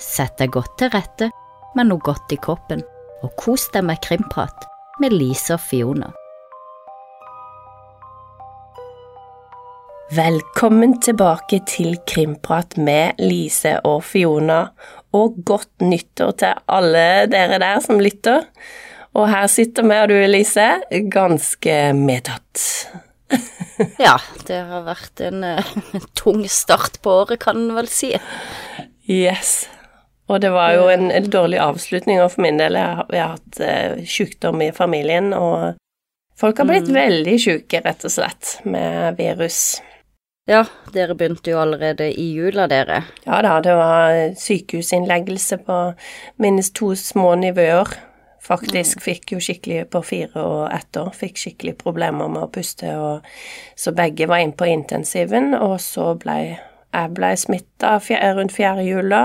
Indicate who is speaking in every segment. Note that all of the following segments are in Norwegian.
Speaker 1: Sett deg godt til rette med noe godt i kroppen, og kos deg med krimprat med Lise og Fiona.
Speaker 2: Velkommen tilbake til Krimprat med Lise og Fiona, og godt nyttår til alle dere der som lytter. Og her sitter vi og du, Lise, ganske medtatt.
Speaker 1: ja, det har vært en uh, tung start på året, kan en vel si.
Speaker 2: Yes. Og det var jo en, en dårlig avslutning, og for min del jeg, jeg har hatt uh, sykdom i familien, og folk har blitt mm. veldig syke, rett og slett, med virus.
Speaker 1: Ja, dere begynte jo allerede i jula, dere.
Speaker 2: Ja da, det var sykehusinnleggelse på minst to små nivåer. Faktisk mm. fikk jo skikkelig på fire og ett år, fikk skikkelig problemer med å puste, og så begge var inn på intensiven, og så ble jeg ble smitta rundt fjerde jula,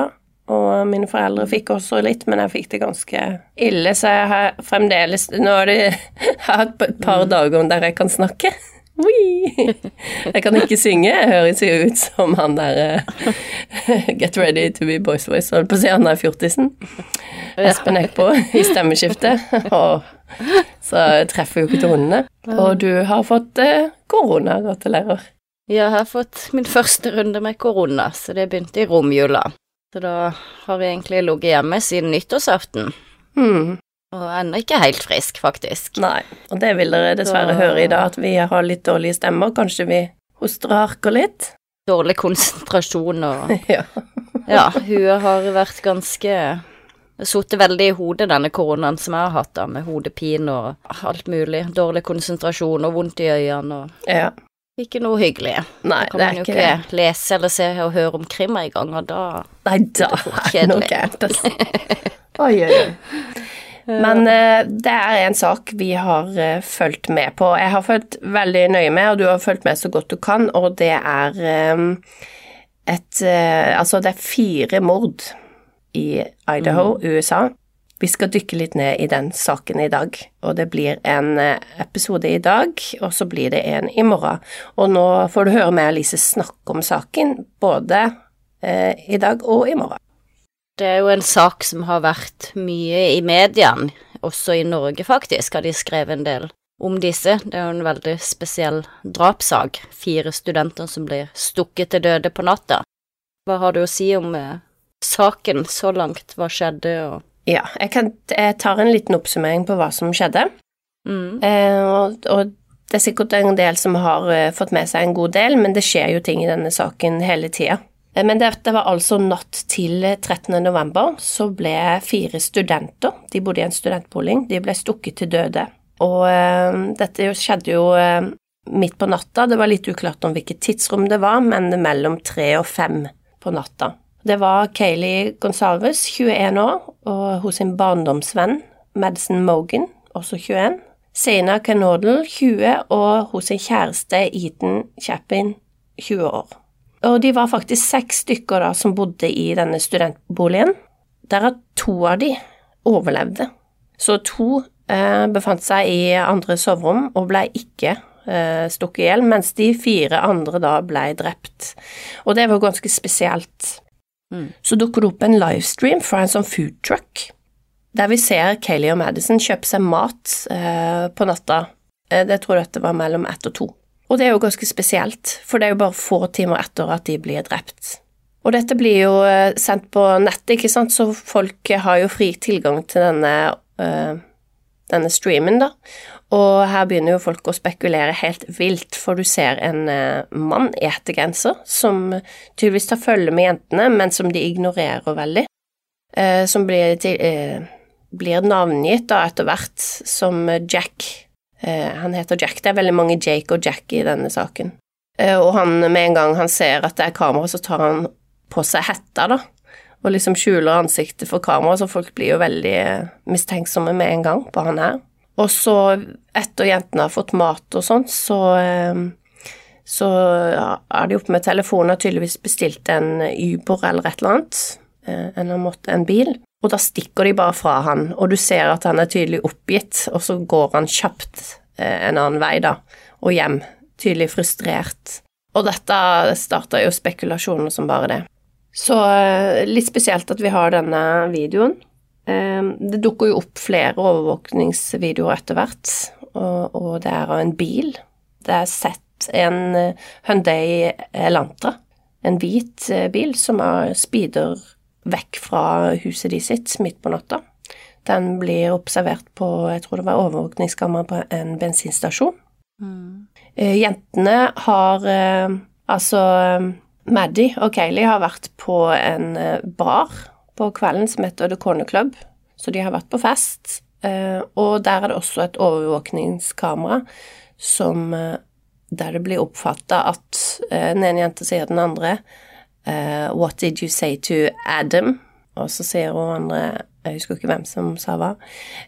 Speaker 2: og mine foreldre fikk også litt, men jeg fikk det ganske ille, så jeg har fremdeles Nå har jeg hatt et par mm. dager der jeg kan snakke. Jeg kan ikke synge, jeg høres jo ut som han der uh, Get ready to be boys voice, holdt på å si, han der fjortisen. Espen Eckbo i stemmeskiftet. Og, så jeg treffer jo ikke tonene. Og du har fått uh, korona, gratulerer.
Speaker 1: Jeg har fått min første runde med korona, så det begynte i romjula. Så da har jeg egentlig ligget hjemme siden nyttårsaften.
Speaker 2: Mm.
Speaker 1: Og ennå ikke helt frisk, faktisk.
Speaker 2: Nei, og det vil dere dessverre da... høre i dag, at vi har litt dårlige stemmer. Kanskje vi hoster og harker litt?
Speaker 1: Dårlig konsentrasjon og
Speaker 2: Ja.
Speaker 1: ja, huet har vært ganske sittet veldig i hodet, denne koronaen som jeg har hatt, da, med hodepine og alt mulig. Dårlig konsentrasjon og vondt i øynene og
Speaker 2: ja.
Speaker 1: Ikke noe hyggelig.
Speaker 2: Nei,
Speaker 1: det er ikke det. kan man jo ikke lese eller se og høre om krim en gang, og da
Speaker 2: Nei, da er det noe gærent, altså. Oi, oi, oi. Men uh, det er en sak vi har uh, fulgt med på. Jeg har fulgt veldig nøye med, og du har fulgt med så godt du kan, og det er um, et uh, Altså, det er fire mord i Idaho, mm. USA. Vi skal dykke litt ned i den saken i dag, og det blir en eh, episode i dag, og så blir det en i morgen. Og nå får du høre meg og Lise snakke om saken, både eh, i dag og i morgen.
Speaker 1: Det er jo en sak som har vært mye i mediene, også i Norge faktisk, har de skrevet en del om disse. Det er jo en veldig spesiell drapssak. Fire studenter som blir stukket til døde på natta. Hva har du å si om eh, saken så langt? Hva skjedde? og
Speaker 2: ja, jeg, kan, jeg tar en liten oppsummering på hva som skjedde.
Speaker 1: Mm.
Speaker 2: Eh, og, og, det er sikkert en del som har uh, fått med seg en god del, men det skjer jo ting i denne saken hele tida. Eh, men dette var altså natt til 13. november, så ble fire studenter, de bodde i en studentbolig, de ble stukket til døde. Og eh, dette skjedde jo eh, midt på natta, det var litt uklart om hvilket tidsrom det var, men mellom tre og fem på natta. Det var Kayleigh Gonsalves, 21 år, og hos sin barndomsvenn Madison Mogan, også 21. Sena Canodal, 20, og hos sin kjæreste Eton Chapin, 20 år. Og de var faktisk seks stykker da som bodde i denne studentboligen, derav to av de overlevde. Så to eh, befant seg i andre soverom og ble ikke eh, stukket i hjel, mens de fire andre da ble drept. Og det var ganske spesielt.
Speaker 1: Mm.
Speaker 2: Så dukker det opp en livestream fra en sånn food truck, der vi ser Kayleigh og Madison kjøpe seg mat eh, på natta. Eh, det tror jeg dette var mellom ett og to. Og det er jo ganske spesielt, for det er jo bare få timer etter at de blir drept. Og dette blir jo eh, sendt på nettet, ikke sant, så folk har jo fri tilgang til denne, uh, denne streamen, da. Og her begynner jo folk å spekulere helt vilt, for du ser en eh, mann i hettegenser som tydeligvis tar følge med jentene, men som de ignorerer veldig. Eh, som blir, til, eh, blir navngitt da etter hvert som Jack. Han heter Jack. Det er veldig mange Jake og Jack i denne saken. Og han, med en gang han ser at det er kamera, så tar han på seg hetta, da. Og liksom skjuler ansiktet for kamera, så folk blir jo veldig mistenksomme med en gang på han her. Og så, etter jentene har fått mat og sånn, så, ehm, så er de oppe med telefonen og tydeligvis bestilt en Uber eller et eller annet, har en, en bil, og da stikker de bare fra han, og du ser at han er tydelig oppgitt, og så går han kjapt eh, en annen vei, da, og hjem, tydelig frustrert. Og dette starta jo spekulasjoner som bare det. Så eh, litt spesielt at vi har denne videoen. Eh, det dukker jo opp flere overvåkningsvideoer etter hvert, og, og det er av en bil. Det er sett en eh, Hyundai Elantra, en hvit bil som er speeder vekk fra huset de sitt midt på natta. Den blir observert på jeg tror det var overvåkningskamera på en bensinstasjon. Mm. Jentene har altså Maddie og Kayleigh har vært på en eh, bar på kvelden som heter The Corner Club, så de har vært på fest. Eh, og der er det også et overvåkningskamera som eh, der det blir oppfatta at den ene jenta sier den andre What did you say to Adam? Og så sier hun andre Jeg husker ikke hvem som sa hva.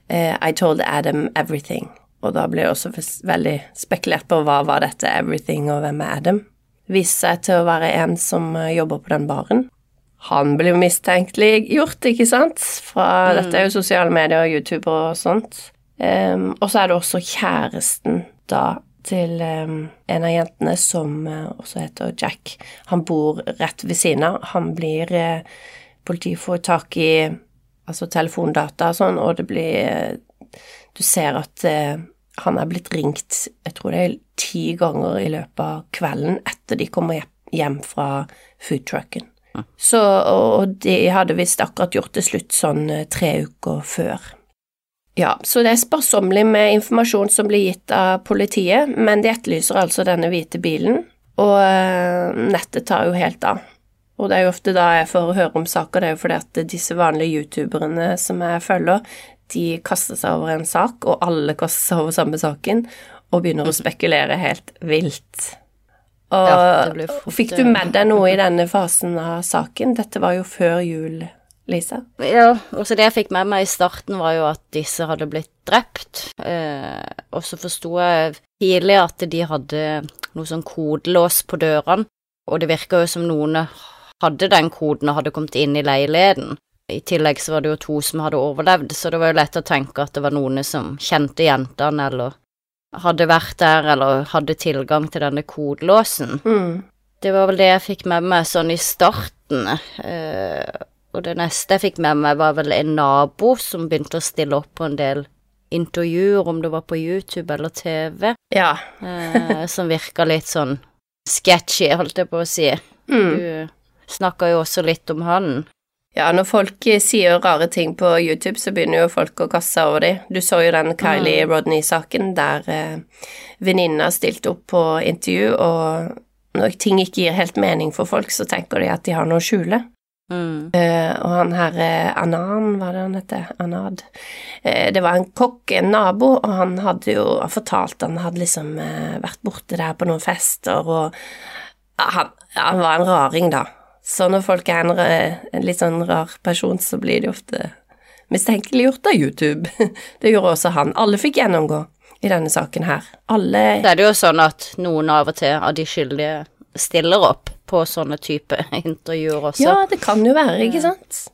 Speaker 2: I told Adam everything. Og da blir det også veldig spekulert på hva var dette everything, og hvem er Adam? viste seg til å være en som eh, jobber på den baren. Han blir jo mistenkelig gjort, ikke sant? Fra, mm. Dette er jo sosiale medier og YouTube og sånt. Um, og så er det også kjæresten da til um, en av jentene som uh, også heter Jack. Han bor rett ved siden av. Han blir uh, Politiet får tak i altså telefondata og sånn, og det blir uh, Du ser at han er blitt ringt jeg tror det er ti ganger i løpet av kvelden etter de kommer hjem fra foodtrucken. Så, og de hadde visst akkurat gjort det slutt sånn eh, tre uker før. Ja, så det er sparsommelig med informasjon som blir gitt av politiet, men de etterlyser altså denne hvite bilen, og uh, nettet tar jo helt av. Og det er jo ofte da jeg får høre om saker, det er jo fordi at disse vanlige youtuberne som jeg følger, de kaster seg over en sak, og alle kaster seg over samme saken, og begynner å spekulere helt vilt. Og ja, fikk du med deg noe i denne fasen av saken? Dette var jo før jul, Lisa.
Speaker 1: Ja, altså det jeg fikk med meg i starten, var jo at disse hadde blitt drept. Eh, og så forsto jeg tidlig at de hadde noe sånn kodelås på dørene, og det virka jo som noen hadde den koden og hadde kommet inn i leiligheten. I tillegg så var det jo to som hadde overlevd, så det var jo lett å tenke at det var noen som kjente jentene, eller hadde vært der, eller hadde tilgang til denne kodelåsen. Mm. Det var vel det jeg fikk med meg sånn i starten. Eh, og det neste jeg fikk med meg, var vel en nabo som begynte å stille opp på en del intervjuer, om det var på YouTube eller TV,
Speaker 2: ja.
Speaker 1: eh, som virka litt sånn sketchy, holdt jeg på å si. Mm. Du snakka jo også litt om han.
Speaker 2: Ja, når folk sier rare ting på YouTube, så begynner jo folk å kaste over dem. Du så jo den Kylie mm. Rodney-saken der eh, venninna stilte opp på intervju, og når ting ikke gir helt mening for folk, så tenker de at de har noe å skjule. Mm. Uh, og han her eh, Anan, hva er det han heter? Anad. Uh, det var en kokk, en nabo, og han hadde jo fortalt Han hadde liksom vært borte der på noen fester, og han, han var en raring, da. Så når folk er en, en, litt sånn rar person, så blir de ofte mistenkeliggjort av YouTube. Det gjorde også han. Alle fikk gjennomgå i denne saken her. Alle
Speaker 1: Det er jo sånn at noen av og til av de skyldige stiller opp på sånne type intervjuer også.
Speaker 2: Ja, det kan jo være, ikke sant.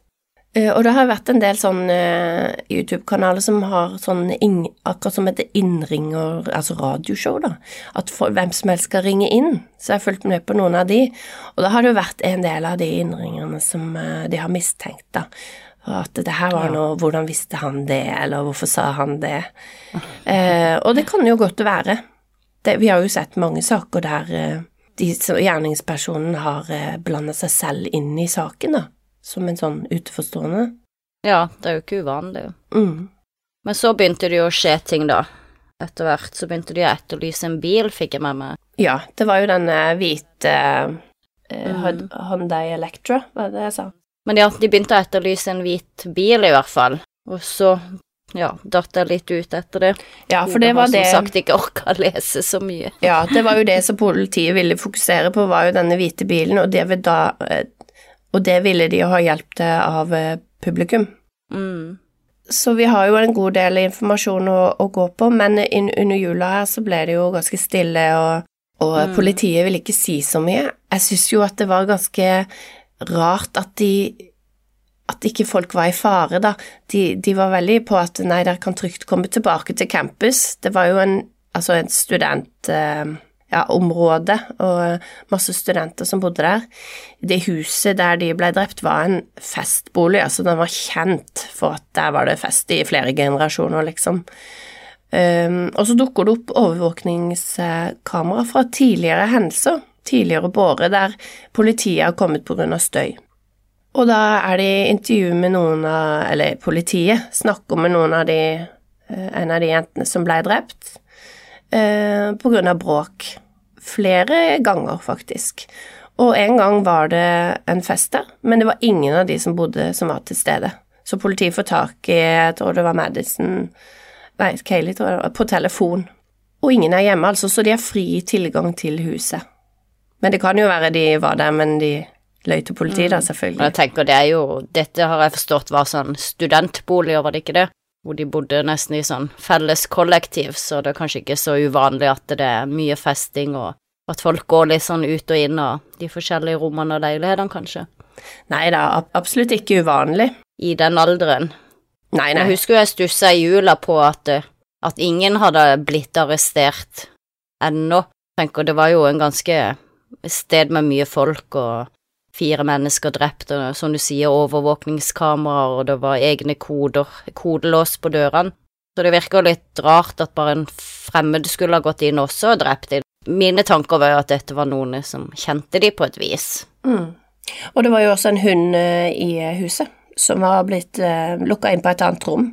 Speaker 2: Uh, og det har vært en del sånne uh, YouTube-kanaler som har sånn akkurat som heter innringer, altså radioshow, da. At for, hvem som helst skal ringe inn. Så jeg har fulgt med på noen av de. Og da har det jo vært en del av de innringerne som uh, de har mistenkt, da. At det her var noe Hvordan visste han det, eller hvorfor sa han det? og det kan jo godt være. Det, vi har jo sett mange saker der de, gjerningspersonen har eh, blanda seg selv inn i saken, da som en sånn utenforstående.
Speaker 1: Ja, det er jo ikke uvanlig. Mm. Men så begynte det jo å skje ting, da. Etter hvert så begynte de å etterlyse en bil, fikk jeg med meg.
Speaker 2: Ja, det var jo denne hvite uh, mm. Hyundai Electra, var det det jeg sa.
Speaker 1: Men ja, de begynte å etterlyse en hvit bil, i hvert fall. Og så ja, datt jeg litt ut etter det.
Speaker 2: Ja, for det var det
Speaker 1: Som sagt ikke orka å lese så mye.
Speaker 2: ja, det var jo det som politiet ville fokusere på, var jo denne hvite bilen, og det vil da eh, og det ville de ha hjelp til av eh, publikum. Mm. Så vi har jo en god del informasjon å, å gå på, men in, under jula her så ble det jo ganske stille, og, og mm. politiet ville ikke si så mye. Jeg syns jo at det var ganske rart at de at ikke folk var i fare, da. De, de var veldig på at nei, dere kan trygt komme tilbake til campus. Det var jo en, altså en student... Eh, ja, området og masse studenter som bodde der. Det huset der de ble drept, var en festbolig, altså den var kjent for at der var det fest i flere generasjoner, liksom. Um, og så dukker det opp overvåkningskamera fra tidligere hendelser, tidligere på året, der politiet har kommet av støy. Og da er det intervju med noen av Eller politiet snakker med noen av de eh, En av de jentene som ble drept, eh, på grunn av bråk. Flere ganger, faktisk. Og en gang var det en fest der, men det var ingen av de som bodde, som var til stede. Så politiet får tak i, jeg tror det var Madison Nei, Kayleigh, tror jeg det var, på telefon. Og ingen er hjemme, altså, så de har fri tilgang til huset. Men det kan jo være de var der, men de løy til politiet, da, selvfølgelig.
Speaker 1: Men jeg tenker det er jo Dette har jeg forstått var sånn studentboliger, var det ikke det? Hvor de bodde nesten i sånn felles kollektiv, så det er kanskje ikke så uvanlig at det er mye festing og at folk går litt sånn ut og inn av de forskjellige rommene og leilighetene, kanskje.
Speaker 2: Nei, det er absolutt ikke uvanlig.
Speaker 1: I den alderen.
Speaker 2: Nei, nei.
Speaker 1: Jeg husker jeg stussa i jula på at, at ingen hadde blitt arrestert ennå. Tenker det var jo en ganske sted med mye folk og fire mennesker drept, og som du sier, overvåkningskameraer, og det var egne koder, kodelås på dørene. Så det virker litt rart at bare en fremmed skulle ha gått inn også og drept dem. Mine tanker var jo at dette var noen som kjente de på et vis.
Speaker 2: Mm. Og det var jo også en hund eh, i huset som var blitt uh, eh, lukka inn på et annet rom.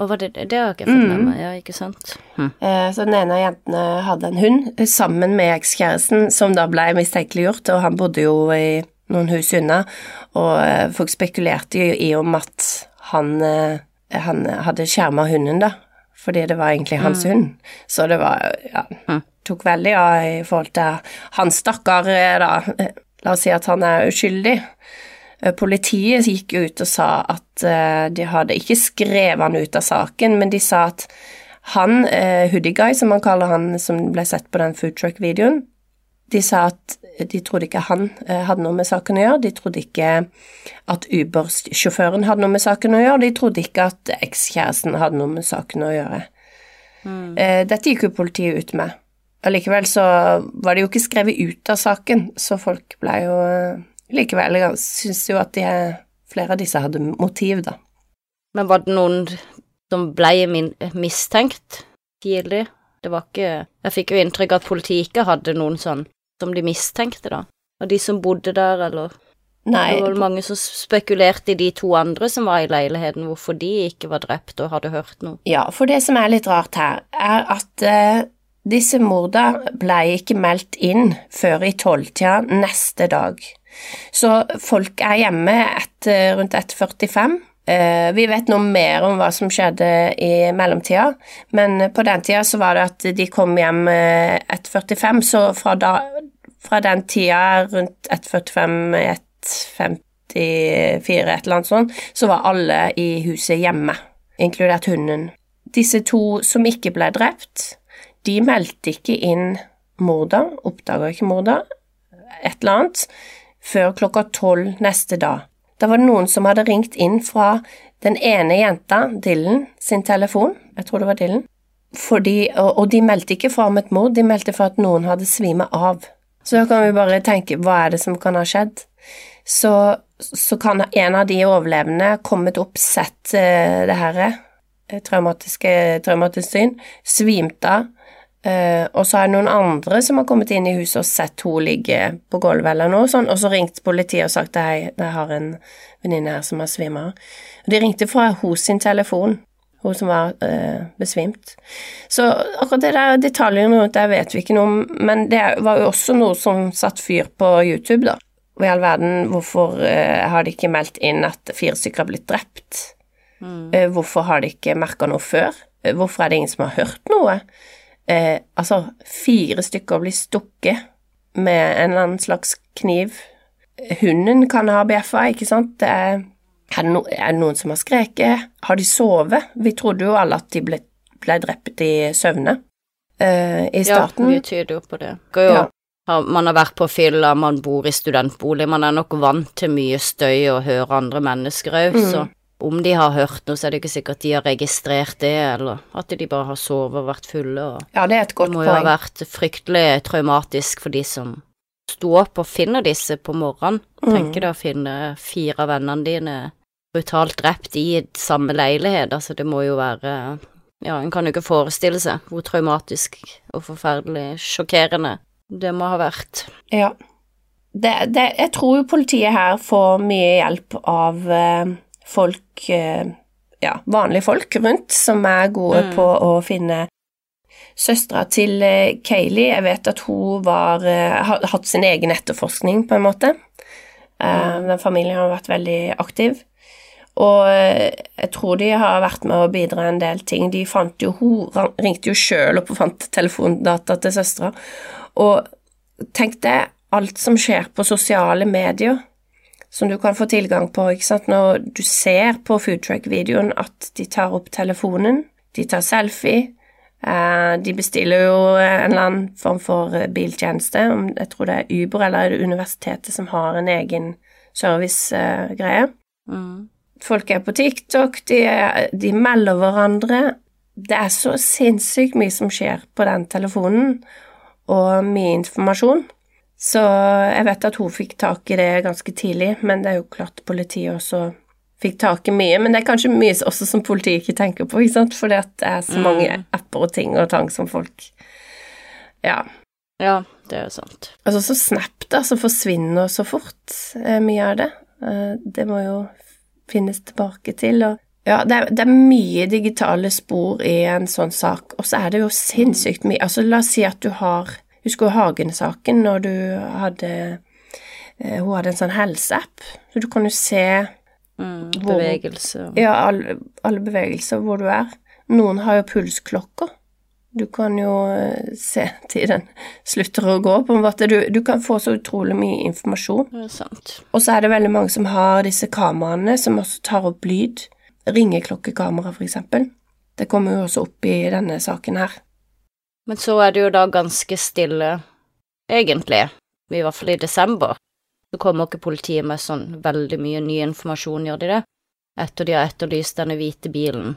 Speaker 1: Og var det, det har jeg ikke fått med mm. meg, ja, ikke sant.
Speaker 2: Hm. Så den ene av jentene hadde en hund sammen med ekskjæresten, som da ble mistenkeliggjort, og han bodde jo i noen hus unna, og uh, folk spekulerte jo i om at han, han hadde skjerma hunden, da, fordi det var egentlig hans mm. hund. Så det var ja, mm tok veldig av i forhold til han stakkar, da. La oss si at han er uskyldig. Eh, politiet gikk ut og sa at eh, de hadde ikke skrevet han ut av saken, men de sa at han, uh, Hoodie Guy, som man kaller han som ble sett på den foodtruck-videoen, de sa at de trodde ikke han hadde noe med saken å gjøre, de trodde ikke at Uber-sjåføren hadde noe med saken å gjøre, de trodde ikke at ekskjæresten hadde noe med saken å gjøre. Mm. Dette gikk jo politiet ut med. Allikevel så var det jo ikke skrevet ut av saken, så folk ble jo eh, Likevel syns jo at de, flere av disse hadde motiv, da.
Speaker 1: Men var det noen som ble mistenkt tidlig? Det var ikke Jeg fikk jo inntrykk av at politiet ikke hadde noen sånn som de mistenkte, da. Og de som bodde der, eller
Speaker 2: Nei.
Speaker 1: Det var vel mange som spekulerte i de to andre som var i leiligheten, hvorfor de ikke var drept og hadde hørt noe.
Speaker 2: Ja, for det som er litt rart her, er at uh, disse mordene ble ikke meldt inn før i tolvtida neste dag. Så folk er hjemme etter rundt 1.45. Uh, vi vet noe mer om hva som skjedde i mellomtida, men på den tida så var det at de kom hjem 1.45, så fra, da, fra den tida rundt 1.45, 1.54, et eller annet sånt, så var alle i huset hjemme, inkludert hunden. Disse to som ikke ble drept, de meldte ikke inn morda, oppdaga ikke morda, et eller annet, før klokka tolv neste dag. Da var det noen som hadde ringt inn fra den ene jenta, Dylan, sin telefon, jeg tror det var Dylan, Fordi, og, de meldte ikke fra om et mord, de meldte fra at noen hadde svima av. Så da kan vi bare tenke, hva er det som kan ha skjedd? Så, så kan en av de overlevende kommet opp, sett uh, det her eh, traumatiske traumatisk syn, svimt av, Uh, og så er det noen andre som har kommet inn i huset og sett henne ligge på gulvet eller noe sånt, og så ringt politiet og sagt at jeg har en venninne her som har svima. De ringte fra hos sin telefon, hun som var eh, besvimt. Så akkurat det der detaljene rundt det vet vi ikke noe om, men det var jo også noe som satt fyr på YouTube, da. Og i all verden, hvorfor eh, har de ikke meldt inn at fire stykker har blitt drept? Mm. hvorfor har de ikke merka noe før? hvorfor er det ingen som har hørt noe? eh, Altså, fire stykker blir stukket med en eller annen slags kniv. Hunden kan ha bjeffa, ikke sant? Det er, er, det no, er, det noen som har skreket? Har de sovet? Vi trodde jo alle at de ble, ble drept i søvne uh, i starten.
Speaker 1: Ja, mye tyder jo på det. Jo, ja. Man har vært på fylla, man bor i studentbolig, man er nok vant til mye støy og hører andre mennesker òg, mm. så om de har hørt noe, så er det ikke sikkert de har registrert det, eller at de bare har sovet og vært fulle. Og
Speaker 2: Ja, det er et godt poeng.
Speaker 1: det må jo ha vært fryktelig traumatisk for de som sto opp og finner disse på morgenen.
Speaker 2: Mm.
Speaker 1: Tenker deg å finne fire av vennene dine brutalt drept i samme leilighet, altså det må jo være Ja, en kan jo ikke forestille seg hvor traumatisk og forferdelig sjokkerende det må ha vært.
Speaker 2: Ja. Det, det, jeg tror jo politiet her får mye hjelp av eh, folk eh, Ja, vanlige folk rundt som er gode
Speaker 1: Mm.
Speaker 2: på å finne Søstera til eh, Kayleigh, jeg vet at hun var eh, har hatt sin egen etterforskning, på en måte. Eh, Den familien har vært veldig aktiv. Og eh, jeg tror de har vært med å bidra en del ting. De fant jo, Hun ringte jo sjøl opp og fant telefondata til søstera. Og tenk deg alt som skjer på sosiale medier, som du kan få tilgang på. ikke sant? Når du ser på Foodtrack-videoen at de tar opp telefonen, de tar selfie, eh, de bestiller jo en eller annen form for eh, biltjeneste. Jeg tror det er Uber eller er det universitetet som har en egen servicegreie.
Speaker 1: Mm.
Speaker 2: Folk er på TikTok, de, er, de melder hverandre. Det er så sinnssykt mye som skjer på den telefonen, og mye informasjon. Så jeg vet at hun fikk tak i det ganske tidlig, men det er jo klart politiet også fikk tak i mye. Men det er kanskje mye også som politiet ikke tenker på, ikke sant, fordi det er så mange
Speaker 1: Mm.
Speaker 2: apper og ting og tang som folk Ja.
Speaker 1: Ja, det er jo sant.
Speaker 2: Altså så Snap, da, som forsvinner så fort, eh, mye av det. Eh, Det må jo finnes tilbake til. Og ja, det er, det er mye digitale spor i en sånn sak, og så er det jo sinnssykt mye Altså, la oss si at du har Husker du Hagen-saken, når du hadde eh, Hun hadde en sånn helseapp, så du kan jo se
Speaker 1: Mm.
Speaker 2: Hvor-
Speaker 1: Bevegelse
Speaker 2: ja, alle, alle bevegelser hvor du er. Noen har jo pulsklokker. Du kan jo eh, se tiden slutter å gå, på en måte. Du, du kan få så utrolig mye informasjon.
Speaker 1: Det er sant.
Speaker 2: Og så er det veldig mange som har disse kameraene som også tar opp lyd. Ringeklokkekamera, for eksempel. Det kommer jo også opp i denne saken her.
Speaker 1: Men så er det jo da ganske stille, egentlig, i hvert fall i desember. Så kommer ikke politiet med sånn veldig mye ny informasjon, gjør de det? Etter de har etterlyst denne hvite bilen.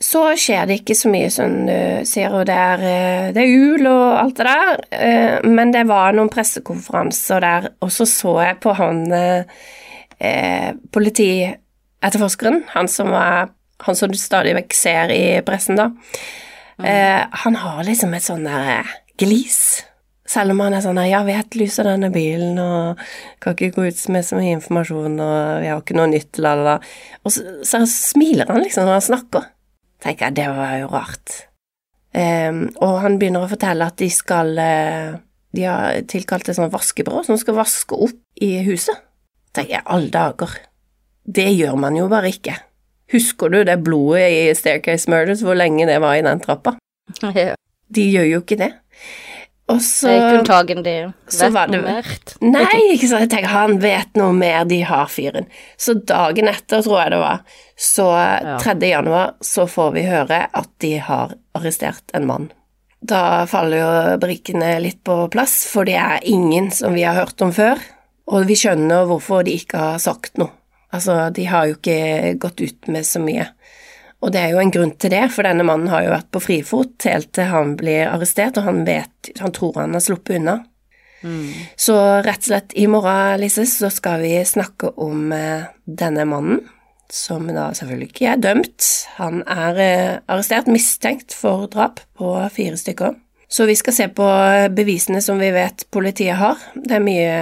Speaker 2: Så skjer det ikke så mye som du sier, og det er, eh, det er jul og alt det der, eh, men det var noen pressekonferanser der, og så så jeg på han eh, politietterforskeren, han som var han som du stadig vekk ser i pressen, da. Eh, han har liksom et sånn der eh, glis. Selv om han er sånn der, ja, vi etterlyser denne bilen, og kan ikke gå ut med så mye informasjon, og vi har ikke noe nytt, la, la, la. Og så, så smiler han liksom når han snakker. Tenker jeg, det var jo rart. Um, og han begynner å fortelle at de skal eh, De har tilkalt et sånt vaskebyrå som skal vaske opp i huset. Tenker jeg, alle dager. Det gjør man jo bare ikke. Husker du det blodet i Staircase Murders, hvor lenge det var i den trappa? De gjør jo ikke det. Og så
Speaker 1: Det er ikke unntagen de vet noe mer.
Speaker 2: Nei, ikke sant. Jeg tenker han vet noe mer, de har fyren. Så dagen etter, tror jeg det var, så 3. januar, så får vi høre at de har arrestert en mann. Da faller jo brikkene litt på plass, for det er ingen som vi har hørt om før. Og vi skjønner hvorfor de ikke har sagt noe. Altså, de har jo ikke gått ut med så mye. Og det er jo en grunn til det, for denne mannen har jo vært på frifot helt til han blir arrestert, og han vet, han tror han har sluppet unna. Så rett og slett i morgen, Lise, så skal vi snakke om eh, denne mannen, som da selvfølgelig ikke er dømt. Han er eh, arrestert, mistenkt for drap på fire stykker. Så vi skal se på bevisene som vi vet politiet har. Det er mye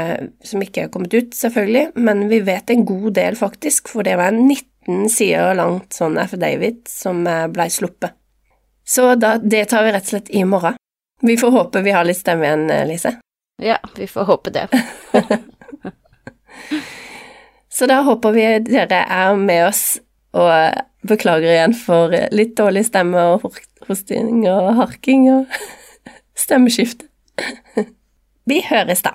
Speaker 2: som ikke er kommet ut, selvfølgelig, men vi vet en god del, faktisk, for det var en 19 sider langt sånn affidavit som eh, blei sluppet. Så da, det tar vi rett og slett i morgen. Vi får håpe vi har litt stemme igjen, eh, Lise.
Speaker 1: Ja, vi får håpe det.
Speaker 2: Så da håper vi dere er med oss, og beklager igjen for litt dårlig stemme og hosting og harking og stemmeskifte. Vi høres da.